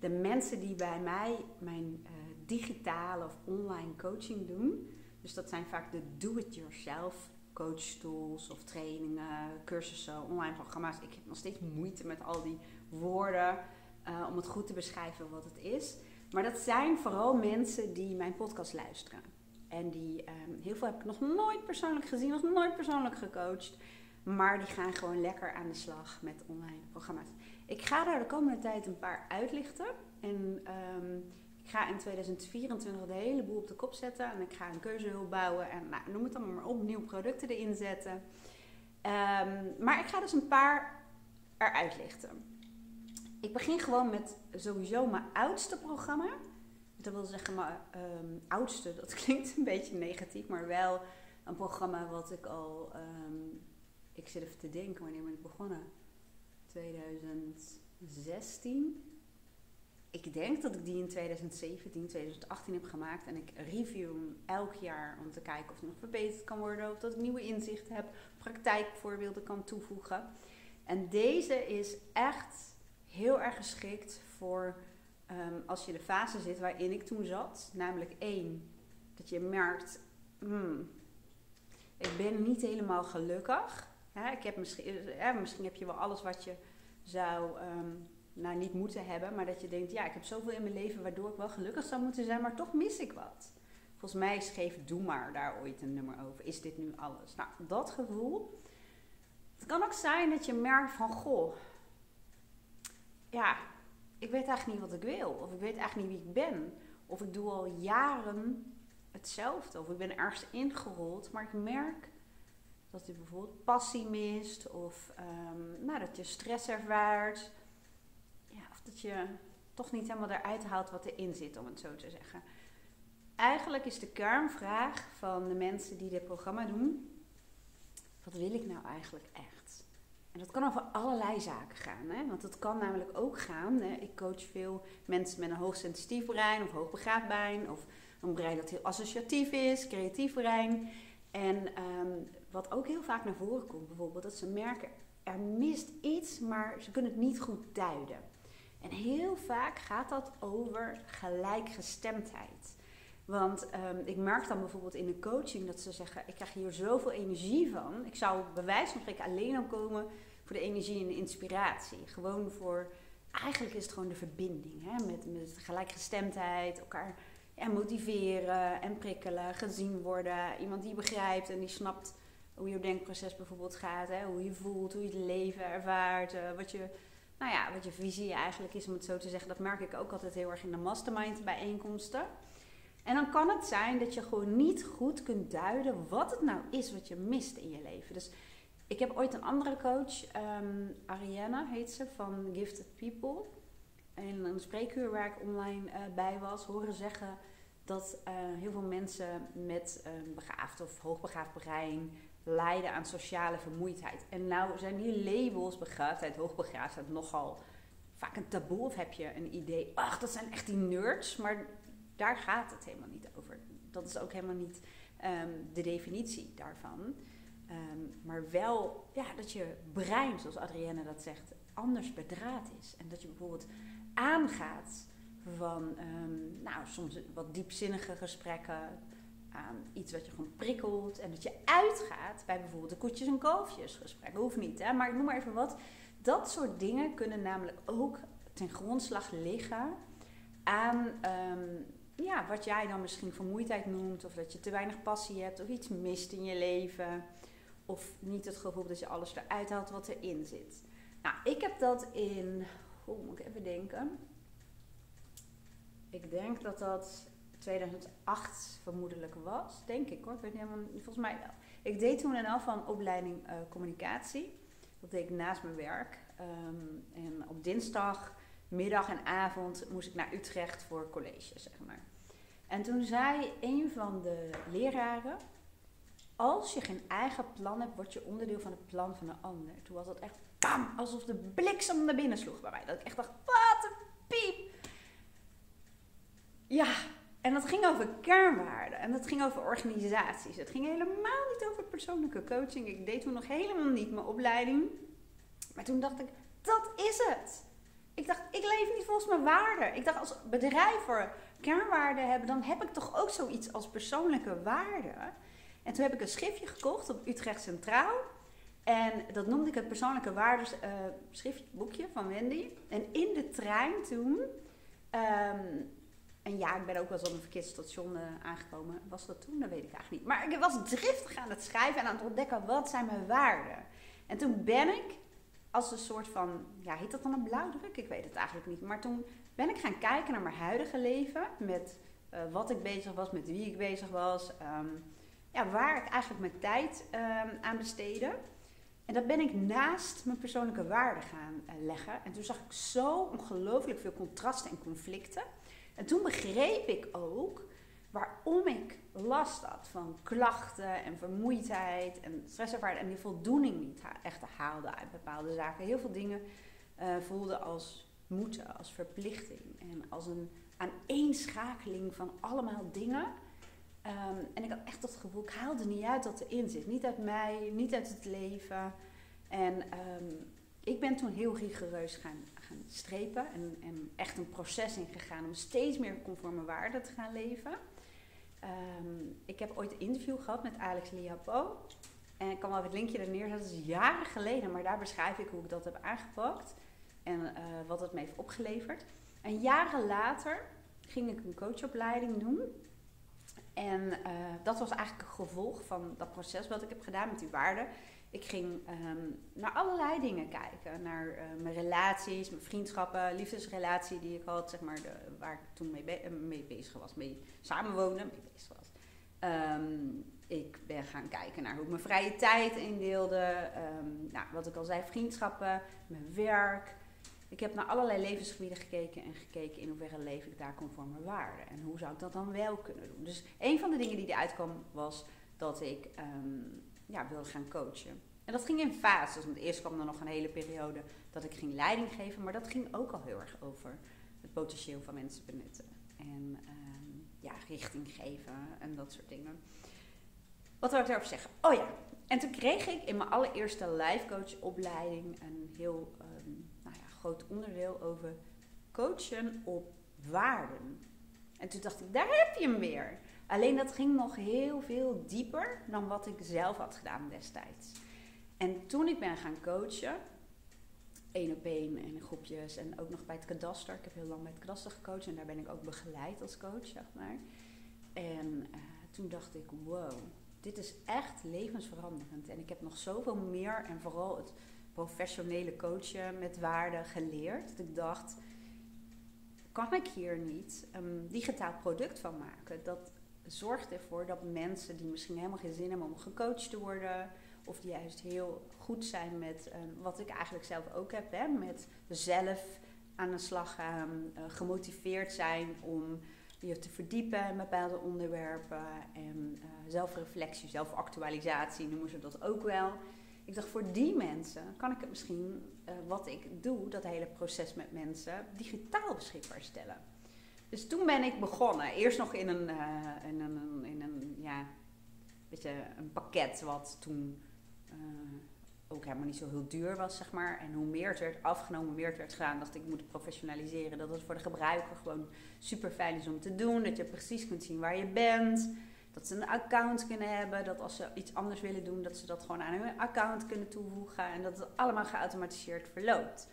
de mensen die bij mij mijn uh, digitale of online coaching doen. Dus dat zijn vaak de do-it-yourself coachtools of trainingen, cursussen, online programma's. Ik heb nog steeds moeite met al die woorden uh, om het goed te beschrijven wat het is. Maar dat zijn vooral mensen die mijn podcast luisteren. En die, um, heel veel heb ik nog nooit persoonlijk gezien, nog nooit persoonlijk gecoacht. Maar die gaan gewoon lekker aan de slag met online programma's. Ik ga daar de komende tijd een paar uitlichten. En um, ik ga in 2024 de hele boel op de kop zetten. En ik ga een keuzehulp bouwen. En nou, noem het allemaal maar op. Nieuwe producten erin zetten. Um, maar ik ga dus een paar eruit lichten. Ik begin gewoon met sowieso mijn oudste programma. Dat wil zeggen, mijn um, oudste, dat klinkt een beetje negatief, maar wel een programma wat ik al. Um, ik zit even te denken, wanneer ben ik begonnen? 2016. Ik denk dat ik die in 2017, 2018 heb gemaakt. En ik review hem elk jaar om te kijken of het nog verbeterd kan worden. Of dat ik nieuwe inzichten heb, praktijkvoorbeelden kan toevoegen. En deze is echt heel erg geschikt voor um, als je de fase zit waarin ik toen zat. Namelijk één, dat je merkt, hmm, ik ben niet helemaal gelukkig. Ja, ik heb misschien, ja, misschien heb je wel alles wat je zou um, nou, niet moeten hebben. Maar dat je denkt, ja, ik heb zoveel in mijn leven waardoor ik wel gelukkig zou moeten zijn. Maar toch mis ik wat. Volgens mij schreef Doe maar daar ooit een nummer over. Is dit nu alles? Nou, dat gevoel. Het kan ook zijn dat je merkt van, goh, ja, ik weet eigenlijk niet wat ik wil. Of ik weet eigenlijk niet wie ik ben. Of ik doe al jaren hetzelfde. Of ik ben ergens ingerold. Maar ik merk dat je bijvoorbeeld passie mist. Of um, nou, dat je stress ervaart. Ja, of dat je toch niet helemaal eruit haalt wat erin zit, om het zo te zeggen. Eigenlijk is de kernvraag van de mensen die dit programma doen: wat wil ik nou eigenlijk echt? En dat kan over allerlei zaken gaan. Hè? Want het kan namelijk ook gaan. Hè? Ik coach veel mensen met een hoogsensitief brein of hoogbegaafd brein. Of een brein dat heel associatief is, creatief brein. En um, wat ook heel vaak naar voren komt, bijvoorbeeld, dat ze merken er mist iets, maar ze kunnen het niet goed duiden. En heel vaak gaat dat over gelijkgestemdheid. Want um, ik merk dan bijvoorbeeld in de coaching dat ze zeggen: Ik krijg hier zoveel energie van. Ik zou bij wijze van spreken alleen al komen voor de energie en de inspiratie. Gewoon voor. Eigenlijk is het gewoon de verbinding hè? Met, met gelijkgestemdheid, elkaar ja, motiveren en prikkelen, gezien worden. Iemand die begrijpt en die snapt hoe je denkproces bijvoorbeeld gaat. Hè? Hoe je voelt, hoe je het leven ervaart, uh, wat je nou ja, wat je visie eigenlijk is, om het zo te zeggen, dat merk ik ook altijd heel erg in de mastermind bijeenkomsten. En dan kan het zijn dat je gewoon niet goed kunt duiden wat het nou is wat je mist in je leven. Dus ik heb ooit een andere coach, um, Ariana heet ze, van Gifted People. En een spreekuur waar ik online uh, bij was, horen zeggen dat uh, heel veel mensen met een begaafd of hoogbegaafd brein lijden aan sociale vermoeidheid. En nou zijn die labels, begaafdheid, hoogbegaafdheid, nogal vaak een taboe. Of heb je een idee, ach, dat zijn echt die nerds. Maar daar gaat het helemaal niet over. Dat is ook helemaal niet um, de definitie daarvan. Um, maar wel ja, dat je brein, zoals Adrienne dat zegt, anders bedraad is. En dat je bijvoorbeeld aangaat van um, nou, soms wat diepzinnige gesprekken aan iets wat je gewoon prikkelt. En dat je uitgaat bij bijvoorbeeld de koetjes en kalfjes gesprek. Hoeft niet, hè? maar ik noem maar even wat. Dat soort dingen kunnen namelijk ook ten grondslag liggen aan um, ja, wat jij dan misschien vermoeidheid noemt. Of dat je te weinig passie hebt of iets mist in je leven. Of niet het gevoel dat je alles eruit haalt wat erin zit. Nou, ik heb dat in, hoe moet ik even denken? Ik denk dat dat 2008 vermoedelijk was, denk ik hoor. Ik weet niet helemaal, volgens mij wel. Ik deed toen in elk van opleiding uh, communicatie. Dat deed ik naast mijn werk. Um, en op dinsdag, middag en avond moest ik naar Utrecht voor college, zeg maar. En toen zei een van de leraren: Als je geen eigen plan hebt, word je onderdeel van het plan van een ander. Toen was dat echt alsof de bliksem naar binnen sloeg bij mij. Dat ik echt dacht: Wat een piep! Ja, en dat ging over kernwaarden en dat ging over organisaties. Het ging helemaal niet over persoonlijke coaching. Ik deed toen nog helemaal niet mijn opleiding. Maar toen dacht ik, dat is het. Ik dacht, ik leef niet volgens mijn waarden. Ik dacht, als bedrijven kernwaarden hebben, dan heb ik toch ook zoiets als persoonlijke waarden. En toen heb ik een schriftje gekocht op Utrecht Centraal. En dat noemde ik het persoonlijke waardes boekje van Wendy. En in de trein toen, ehm, en ja, ik ben ook wel eens op een verkeerd station uh, aangekomen. Was dat toen? Dat weet ik eigenlijk niet. Maar ik was driftig aan het schrijven en aan het ontdekken, wat zijn mijn waarden? En toen ben ik als een soort van, ja, heet dat dan een blauwdruk? Ik weet het eigenlijk niet. Maar toen ben ik gaan kijken naar mijn huidige leven. Met uh, wat ik bezig was, met wie ik bezig was. Um, ja, waar ik eigenlijk mijn tijd um, aan besteedde. En dat ben ik naast mijn persoonlijke waarden gaan uh, leggen. En toen zag ik zo ongelooflijk veel contrasten en conflicten. En toen begreep ik ook waarom ik last had van klachten en vermoeidheid en stresservaring en die voldoening niet echt haalde uit bepaalde zaken. Heel veel dingen uh, voelde als moeten, als verplichting en als een aaneenschakeling van allemaal dingen. Um, en ik had echt het gevoel, ik haalde niet uit dat erin zit. Niet uit mij, niet uit het leven. En um, ik ben toen heel rigoureus gaan, gaan strepen en, en, echt een proces ingegaan om steeds meer conforme waarden te gaan leven. Um, ik heb ooit een interview gehad met Alex Liapo. En ik kan wel het linkje er neerzetten. Dat is jaren geleden, maar daar beschrijf ik hoe ik dat heb aangepakt. En uh, wat het me heeft opgeleverd. En jaren later ging ik een coachopleiding doen. En uh, dat was eigenlijk een gevolg van dat proces wat ik heb gedaan met die waarden. Ik ging um, naar allerlei dingen kijken. Naar uh, mijn relaties, mijn vriendschappen, liefdesrelatie die ik had, zeg maar, de, waar ik toen mee, be mee, bezig was, mee samenwonen, mee bezig was. Um, ik ben gaan kijken naar hoe ik mijn vrije tijd indeelde. Um, nou, wat ik al zei, vriendschappen, mijn werk. Ik heb naar allerlei levensgebieden gekeken en gekeken in hoeverre leef ik daar conform mijn waarden. En hoe zou ik dat dan wel kunnen doen. Dus een van de dingen die eruit kwam was dat ik um, ja, wilde gaan coachen. En dat ging in fases. Want eerst kwam er nog een hele periode dat ik ging leiding geven. Maar dat ging ook al heel erg over het potentieel van mensen benutten. En um, ja, richting geven en dat soort dingen. Wat wil ik daarover zeggen? Oh ja, en toen kreeg ik in mijn allereerste life coach opleiding een heel ja, groot onderdeel over coachen op waarden. En toen dacht ik, daar heb je hem weer. Alleen dat ging nog heel veel dieper dan wat ik zelf had gedaan destijds. En toen ik ben gaan coachen, één op één in groepjes en ook nog bij het kadaster. Ik heb heel lang bij het kadaster gecoacht en daar ben ik ook begeleid als coach, zeg maar. En uh, toen dacht ik, wow, dit is echt levensveranderend. En ik heb nog zoveel meer en vooral het professionele coachen met waarde geleerd. Ik dacht, kan ik hier niet een digitaal product van maken? Dat zorgt ervoor dat mensen die misschien helemaal geen zin hebben om gecoacht te worden, of die juist heel goed zijn met um, wat ik eigenlijk zelf ook heb, hè, met zelf aan de slag gaan, uh, gemotiveerd zijn om je te verdiepen in bepaalde onderwerpen en uh, zelfreflectie, zelfactualisatie noemen ze dat ook wel. Ik dacht, voor die mensen kan ik het misschien, uh, wat ik doe, dat hele proces met mensen, digitaal beschikbaar stellen. Dus toen ben ik begonnen. Eerst nog in een, uh, in een, in een, ja, beetje een pakket wat toen uh, ook helemaal niet zo heel duur was, zeg maar. En hoe meer het werd afgenomen, hoe meer het werd gedaan, dacht ik, ik moet professionaliseren. Dat het voor de gebruiker gewoon super fijn is om te doen. Dat je precies kunt zien waar je bent. Dat ze een account kunnen hebben. Dat als ze iets anders willen doen, dat ze dat gewoon aan hun account kunnen toevoegen. En dat het allemaal geautomatiseerd verloopt.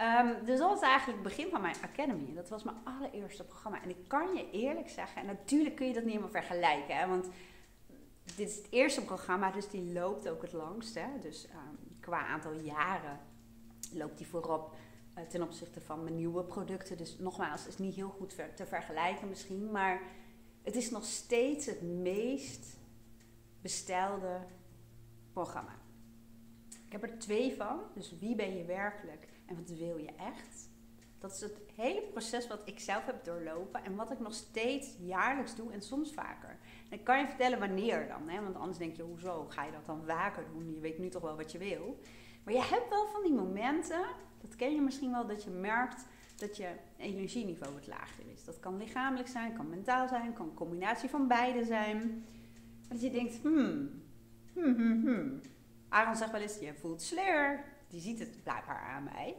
Um, dus dat was eigenlijk het begin van mijn Academy. Dat was mijn allereerste programma. En ik kan je eerlijk zeggen, en natuurlijk kun je dat niet helemaal vergelijken. Hè, want dit is het eerste programma, dus die loopt ook het langst. Hè, dus um, qua aantal jaren loopt die voorop uh, ten opzichte van mijn nieuwe producten. Dus nogmaals, het is niet heel goed te vergelijken misschien. Maar het is nog steeds het meest bestelde programma. Ik heb er twee van. Dus wie ben je werkelijk en wat wil je echt? Dat is het hele proces wat ik zelf heb doorlopen en wat ik nog steeds jaarlijks doe en soms vaker. Ik kan je vertellen wanneer dan, hè? want anders denk je, hoezo ga je dat dan vaker doen? Je weet nu toch wel wat je wil. Maar je hebt wel van die momenten, dat ken je misschien wel, dat je merkt dat je energieniveau wat lager is. Dat kan lichamelijk zijn, kan mentaal zijn, kan een combinatie van beide zijn. Dat je denkt, hmm, hmm, hmm, hmm. Aaron zegt wel eens, je voelt sleur. Die ziet het blijkbaar aan mij.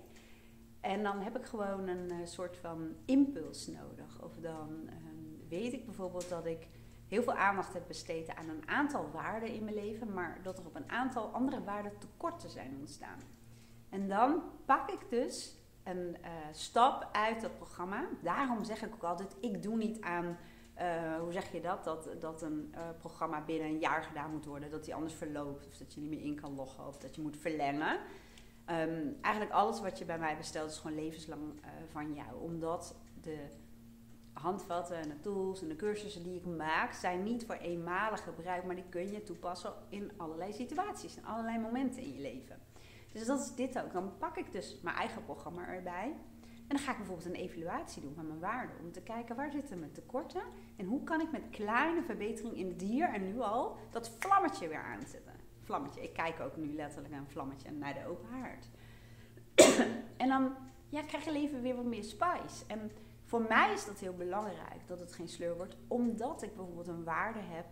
En dan heb ik gewoon een uh, soort van impuls nodig. Of dan ehm, weet ik bijvoorbeeld dat ik heel veel aandacht heb besteed aan een aantal waarden in mijn leven, maar dat er op een aantal andere waarden tekorten zijn ontstaan. En dan pak ik dus een uh, stap uit dat programma. Daarom zeg ik ook altijd: ik doe niet aan. Uh, hoe zeg je dat? Dat, dat een uh, programma binnen een jaar gedaan moet worden. Dat die anders verloopt. Of dat je niet meer in kan loggen. Of dat je moet verlengen. Um, eigenlijk alles wat je bij mij bestelt is gewoon levenslang van jou. Omdat de handvatten en de tools en de cursussen die ik maak... zijn niet voor eenmalig gebruik. Maar die kun je toepassen in allerlei situaties. In allerlei momenten in je leven. Dus dat is dit ook. Dan pak ik dus mijn eigen programma erbij. En dan ga ik bijvoorbeeld een evaluatie doen van mijn waarden. Om te kijken waar zitten mijn tekorten. En hoe kan ik met kleine verbetering in het dier en nu al dat vlammetje weer aanzetten. Vlammetje. Ik kijk ook nu letterlijk een vlammetje naar de open haard. en dan ja, krijg je leven weer wat meer spice. En voor mij is dat heel belangrijk dat het geen sleur wordt. Omdat ik bijvoorbeeld een waarde heb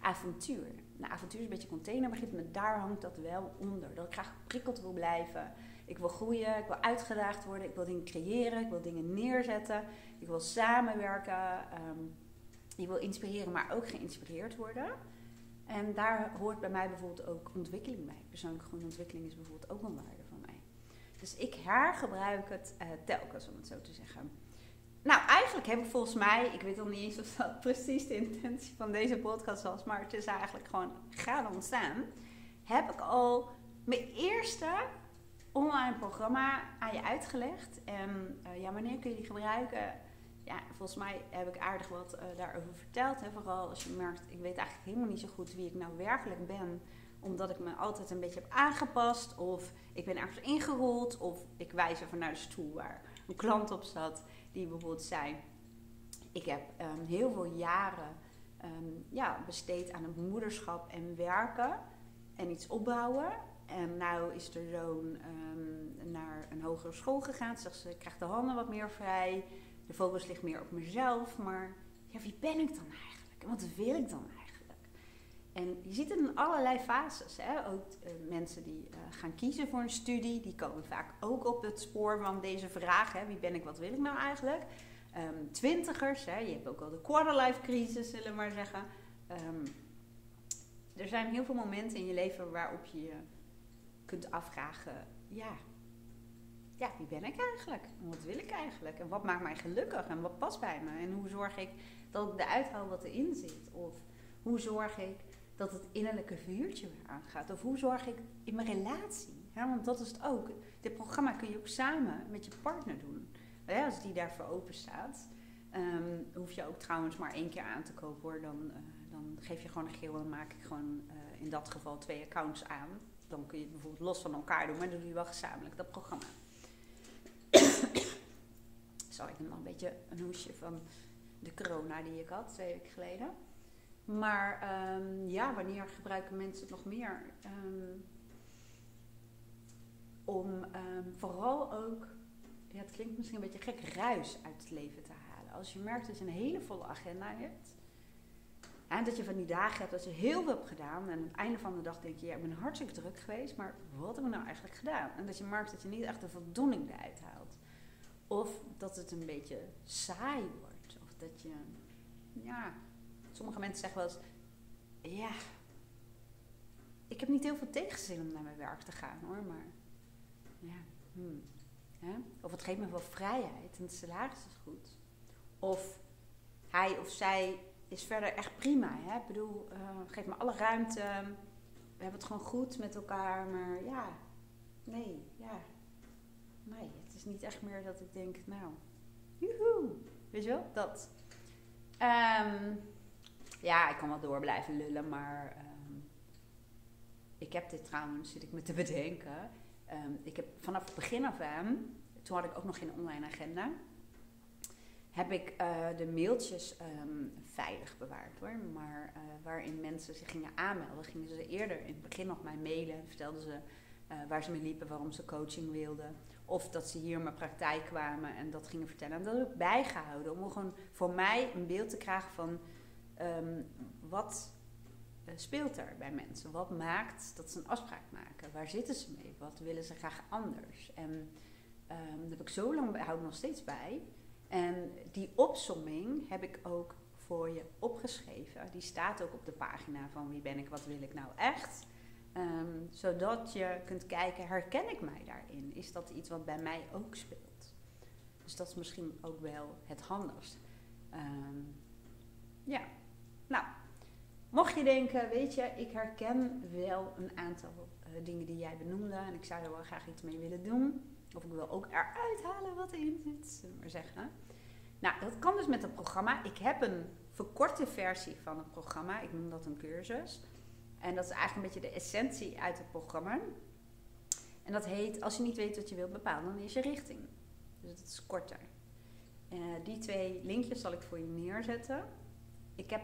avontuur. Nou, avontuur is een beetje containerbegrip, maar daar hangt dat wel onder. Dat ik graag prikkeld wil blijven. Ik wil groeien, ik wil uitgedaagd worden, ik wil dingen creëren, ik wil dingen neerzetten. Ik wil samenwerken. Um, ik wil inspireren, maar ook geïnspireerd worden. En daar hoort bij mij bijvoorbeeld ook ontwikkeling bij. Persoonlijke groei ontwikkeling is bijvoorbeeld ook een waarde van mij. Dus ik hergebruik het uh, telkens, om het zo te zeggen. Nou, eigenlijk heb ik volgens mij, ik weet nog niet eens of dat precies de intentie van deze podcast was, maar het is eigenlijk gewoon gaan ontstaan. Heb ik al mijn eerste online programma aan je uitgelegd. En uh, ja, wanneer kun je die gebruiken? Ja, volgens mij heb ik aardig wat uh, daarover verteld. Hè? Vooral als je merkt, ik weet eigenlijk helemaal niet zo goed wie ik nou werkelijk ben. Omdat ik me altijd een beetje heb aangepast. Of ik ben ergens ingerold. Of ik wijs even naar de stoel waar een klant op zat die bijvoorbeeld zei: Ik heb um, heel veel jaren um, ja, besteed aan het moederschap en werken en iets opbouwen. En nu is de zoon um, naar een hogere school gegaan. Zegt ze: Ik krijg de handen wat meer vrij. De focus ligt meer op mezelf. Maar ja, wie ben ik dan eigenlijk? En wat wil ik dan eigenlijk? En je ziet het in allerlei fases. Hè? Ook uh, mensen die uh, gaan kiezen voor een studie, die komen vaak ook op het spoor van deze vraag. Hè? Wie ben ik, wat wil ik nou eigenlijk? Um, twintigers, hè? je hebt ook al de quarterlife crisis, zullen we maar zeggen. Um, er zijn heel veel momenten in je leven waarop je je kunt afvragen, ja, ja, wie ben ik eigenlijk? En wat wil ik eigenlijk? En wat maakt mij gelukkig? En wat past bij me? En hoe zorg ik dat ik eruit haal wat erin zit? Of hoe zorg ik dat het innerlijke vuurtje weer aangaat? Of hoe zorg ik in mijn relatie? Want dat is het ook. Dit programma kun je ook samen met je partner doen. Als die daarvoor open staat. Um, hoef je ook trouwens maar één keer aan te kopen hoor. Dan, uh, dan geef je gewoon een geel en maak ik gewoon uh, in dat geval twee accounts aan. Dan kun je het bijvoorbeeld los van elkaar doen, maar dan doe je wel gezamenlijk dat programma. Sorry, ik heb nog een beetje een hoesje van de corona die ik had twee weken geleden. Maar um, ja, wanneer gebruiken mensen het nog meer? Um, om um, vooral ook, ja, het klinkt misschien een beetje gek, ruis uit het leven te halen. Als je merkt dat je een hele volle agenda hebt. En dat je van die dagen hebt dat je heel veel hebt gedaan. En aan het einde van de dag denk je, ja, ik ben hartstikke druk geweest. Maar wat heb ik nou eigenlijk gedaan? En dat je merkt dat je niet echt de voldoening eruit haalt. Of dat het een beetje saai wordt. Of dat je, ja, Sommige mensen zeggen wel eens: Ja, ik heb niet heel veel tegenzin om naar mijn werk te gaan hoor, maar ja, hmm, hè? Of het geeft me wel vrijheid en het salaris is goed. Of hij of zij is verder echt prima. Hè? Ik bedoel, uh, geef me alle ruimte. We hebben het gewoon goed met elkaar, maar ja, nee, ja. Nee, het is niet echt meer dat ik denk, nou, joehoe, weet je wel, dat. Um, ja, ik kan wel door blijven lullen, maar um, ik heb dit trouwens, zit ik me te bedenken. Um, ik heb vanaf het begin af aan, toen had ik ook nog geen online agenda, heb ik uh, de mailtjes um, veilig bewaard hoor. Maar uh, waarin mensen zich gingen aanmelden, gingen ze eerder in het begin nog mij mailen. Vertelden ze uh, waar ze mee liepen, waarom ze coaching wilden. Of dat ze hier in mijn praktijk kwamen en dat gingen vertellen. En dat heb ik bijgehouden om gewoon voor mij een beeld te krijgen van um, wat uh, speelt er bij mensen? Wat maakt dat ze een afspraak maken? Waar zitten ze mee? Wat willen ze graag anders? En Um, dat heb ik zo lang, hou ik nog steeds bij. En die opsomming heb ik ook voor je opgeschreven. Die staat ook op de pagina van wie ben ik, wat wil ik nou echt. Ehm, zodat je kunt kijken, herken ik mij daarin? Is dat iets wat bij mij ook speelt? Dus dat is misschien ook wel het handigst. Ehm, ja, nou, mocht je denken, weet je, ik herken wel een aantal uh, dingen die jij benoemde en ik zou er wel graag iets mee willen doen. Of ik wil ook eruit halen wat erin zit, zullen maar zeggen. Nou, dat kan dus met het programma. Ik heb een verkorte versie van het programma. Ik noem dat een cursus. En dat is eigenlijk een beetje de essentie uit het programma. En dat heet, als je niet weet wat je wilt bepalen, dan is je richting. Dus dat is korter. Uh, die twee linkjes zal ik voor je neerzetten. Ik heb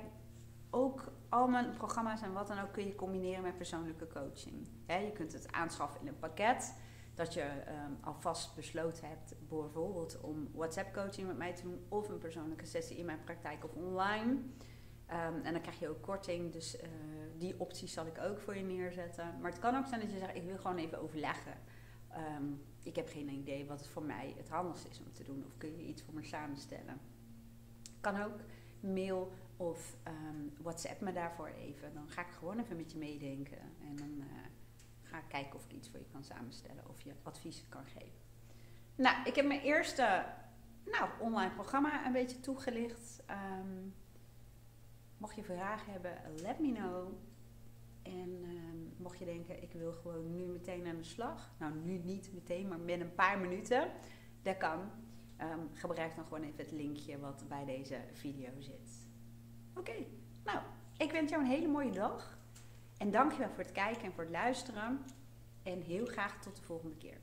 ook al mijn programma's en wat dan ook kun je combineren met persoonlijke coaching. je kunt het aanschaffen in een pakket. Dat je um, alvast besloten hebt, bijvoorbeeld om WhatsApp coaching met mij te doen, of een persoonlijke sessie in mijn praktijk of online. Um, en dan krijg je ook korting, dus uh, die opties zal ik ook voor je neerzetten. Maar het kan ook zijn dat je zegt, ik wil gewoon even overleggen. Um, ik heb geen idee wat het voor mij het handigste is om te doen. Of kun je iets voor me samenstellen. Kan ook mail of um, WhatsApp me daarvoor even. Dan ga ik gewoon even met je meedenken. En dan uh, ga ik kijken of ik iets voor je kan samenstellen. Of je adviezen kan geven. Nou, ik heb mijn eerste nou, online programma een beetje toegelicht. Um, mocht je vragen hebben, let me know. En um, mocht je denken, ik wil gewoon nu meteen aan de slag. Nou, nu niet meteen, maar met een paar minuten. Dat kan. Gebruik dan gewoon even het linkje wat bij deze video zit. Oké, nou, ik wens jou een hele mooie dag. En dankjewel voor het kijken en voor het luisteren. En heel graag tot de volgende keer.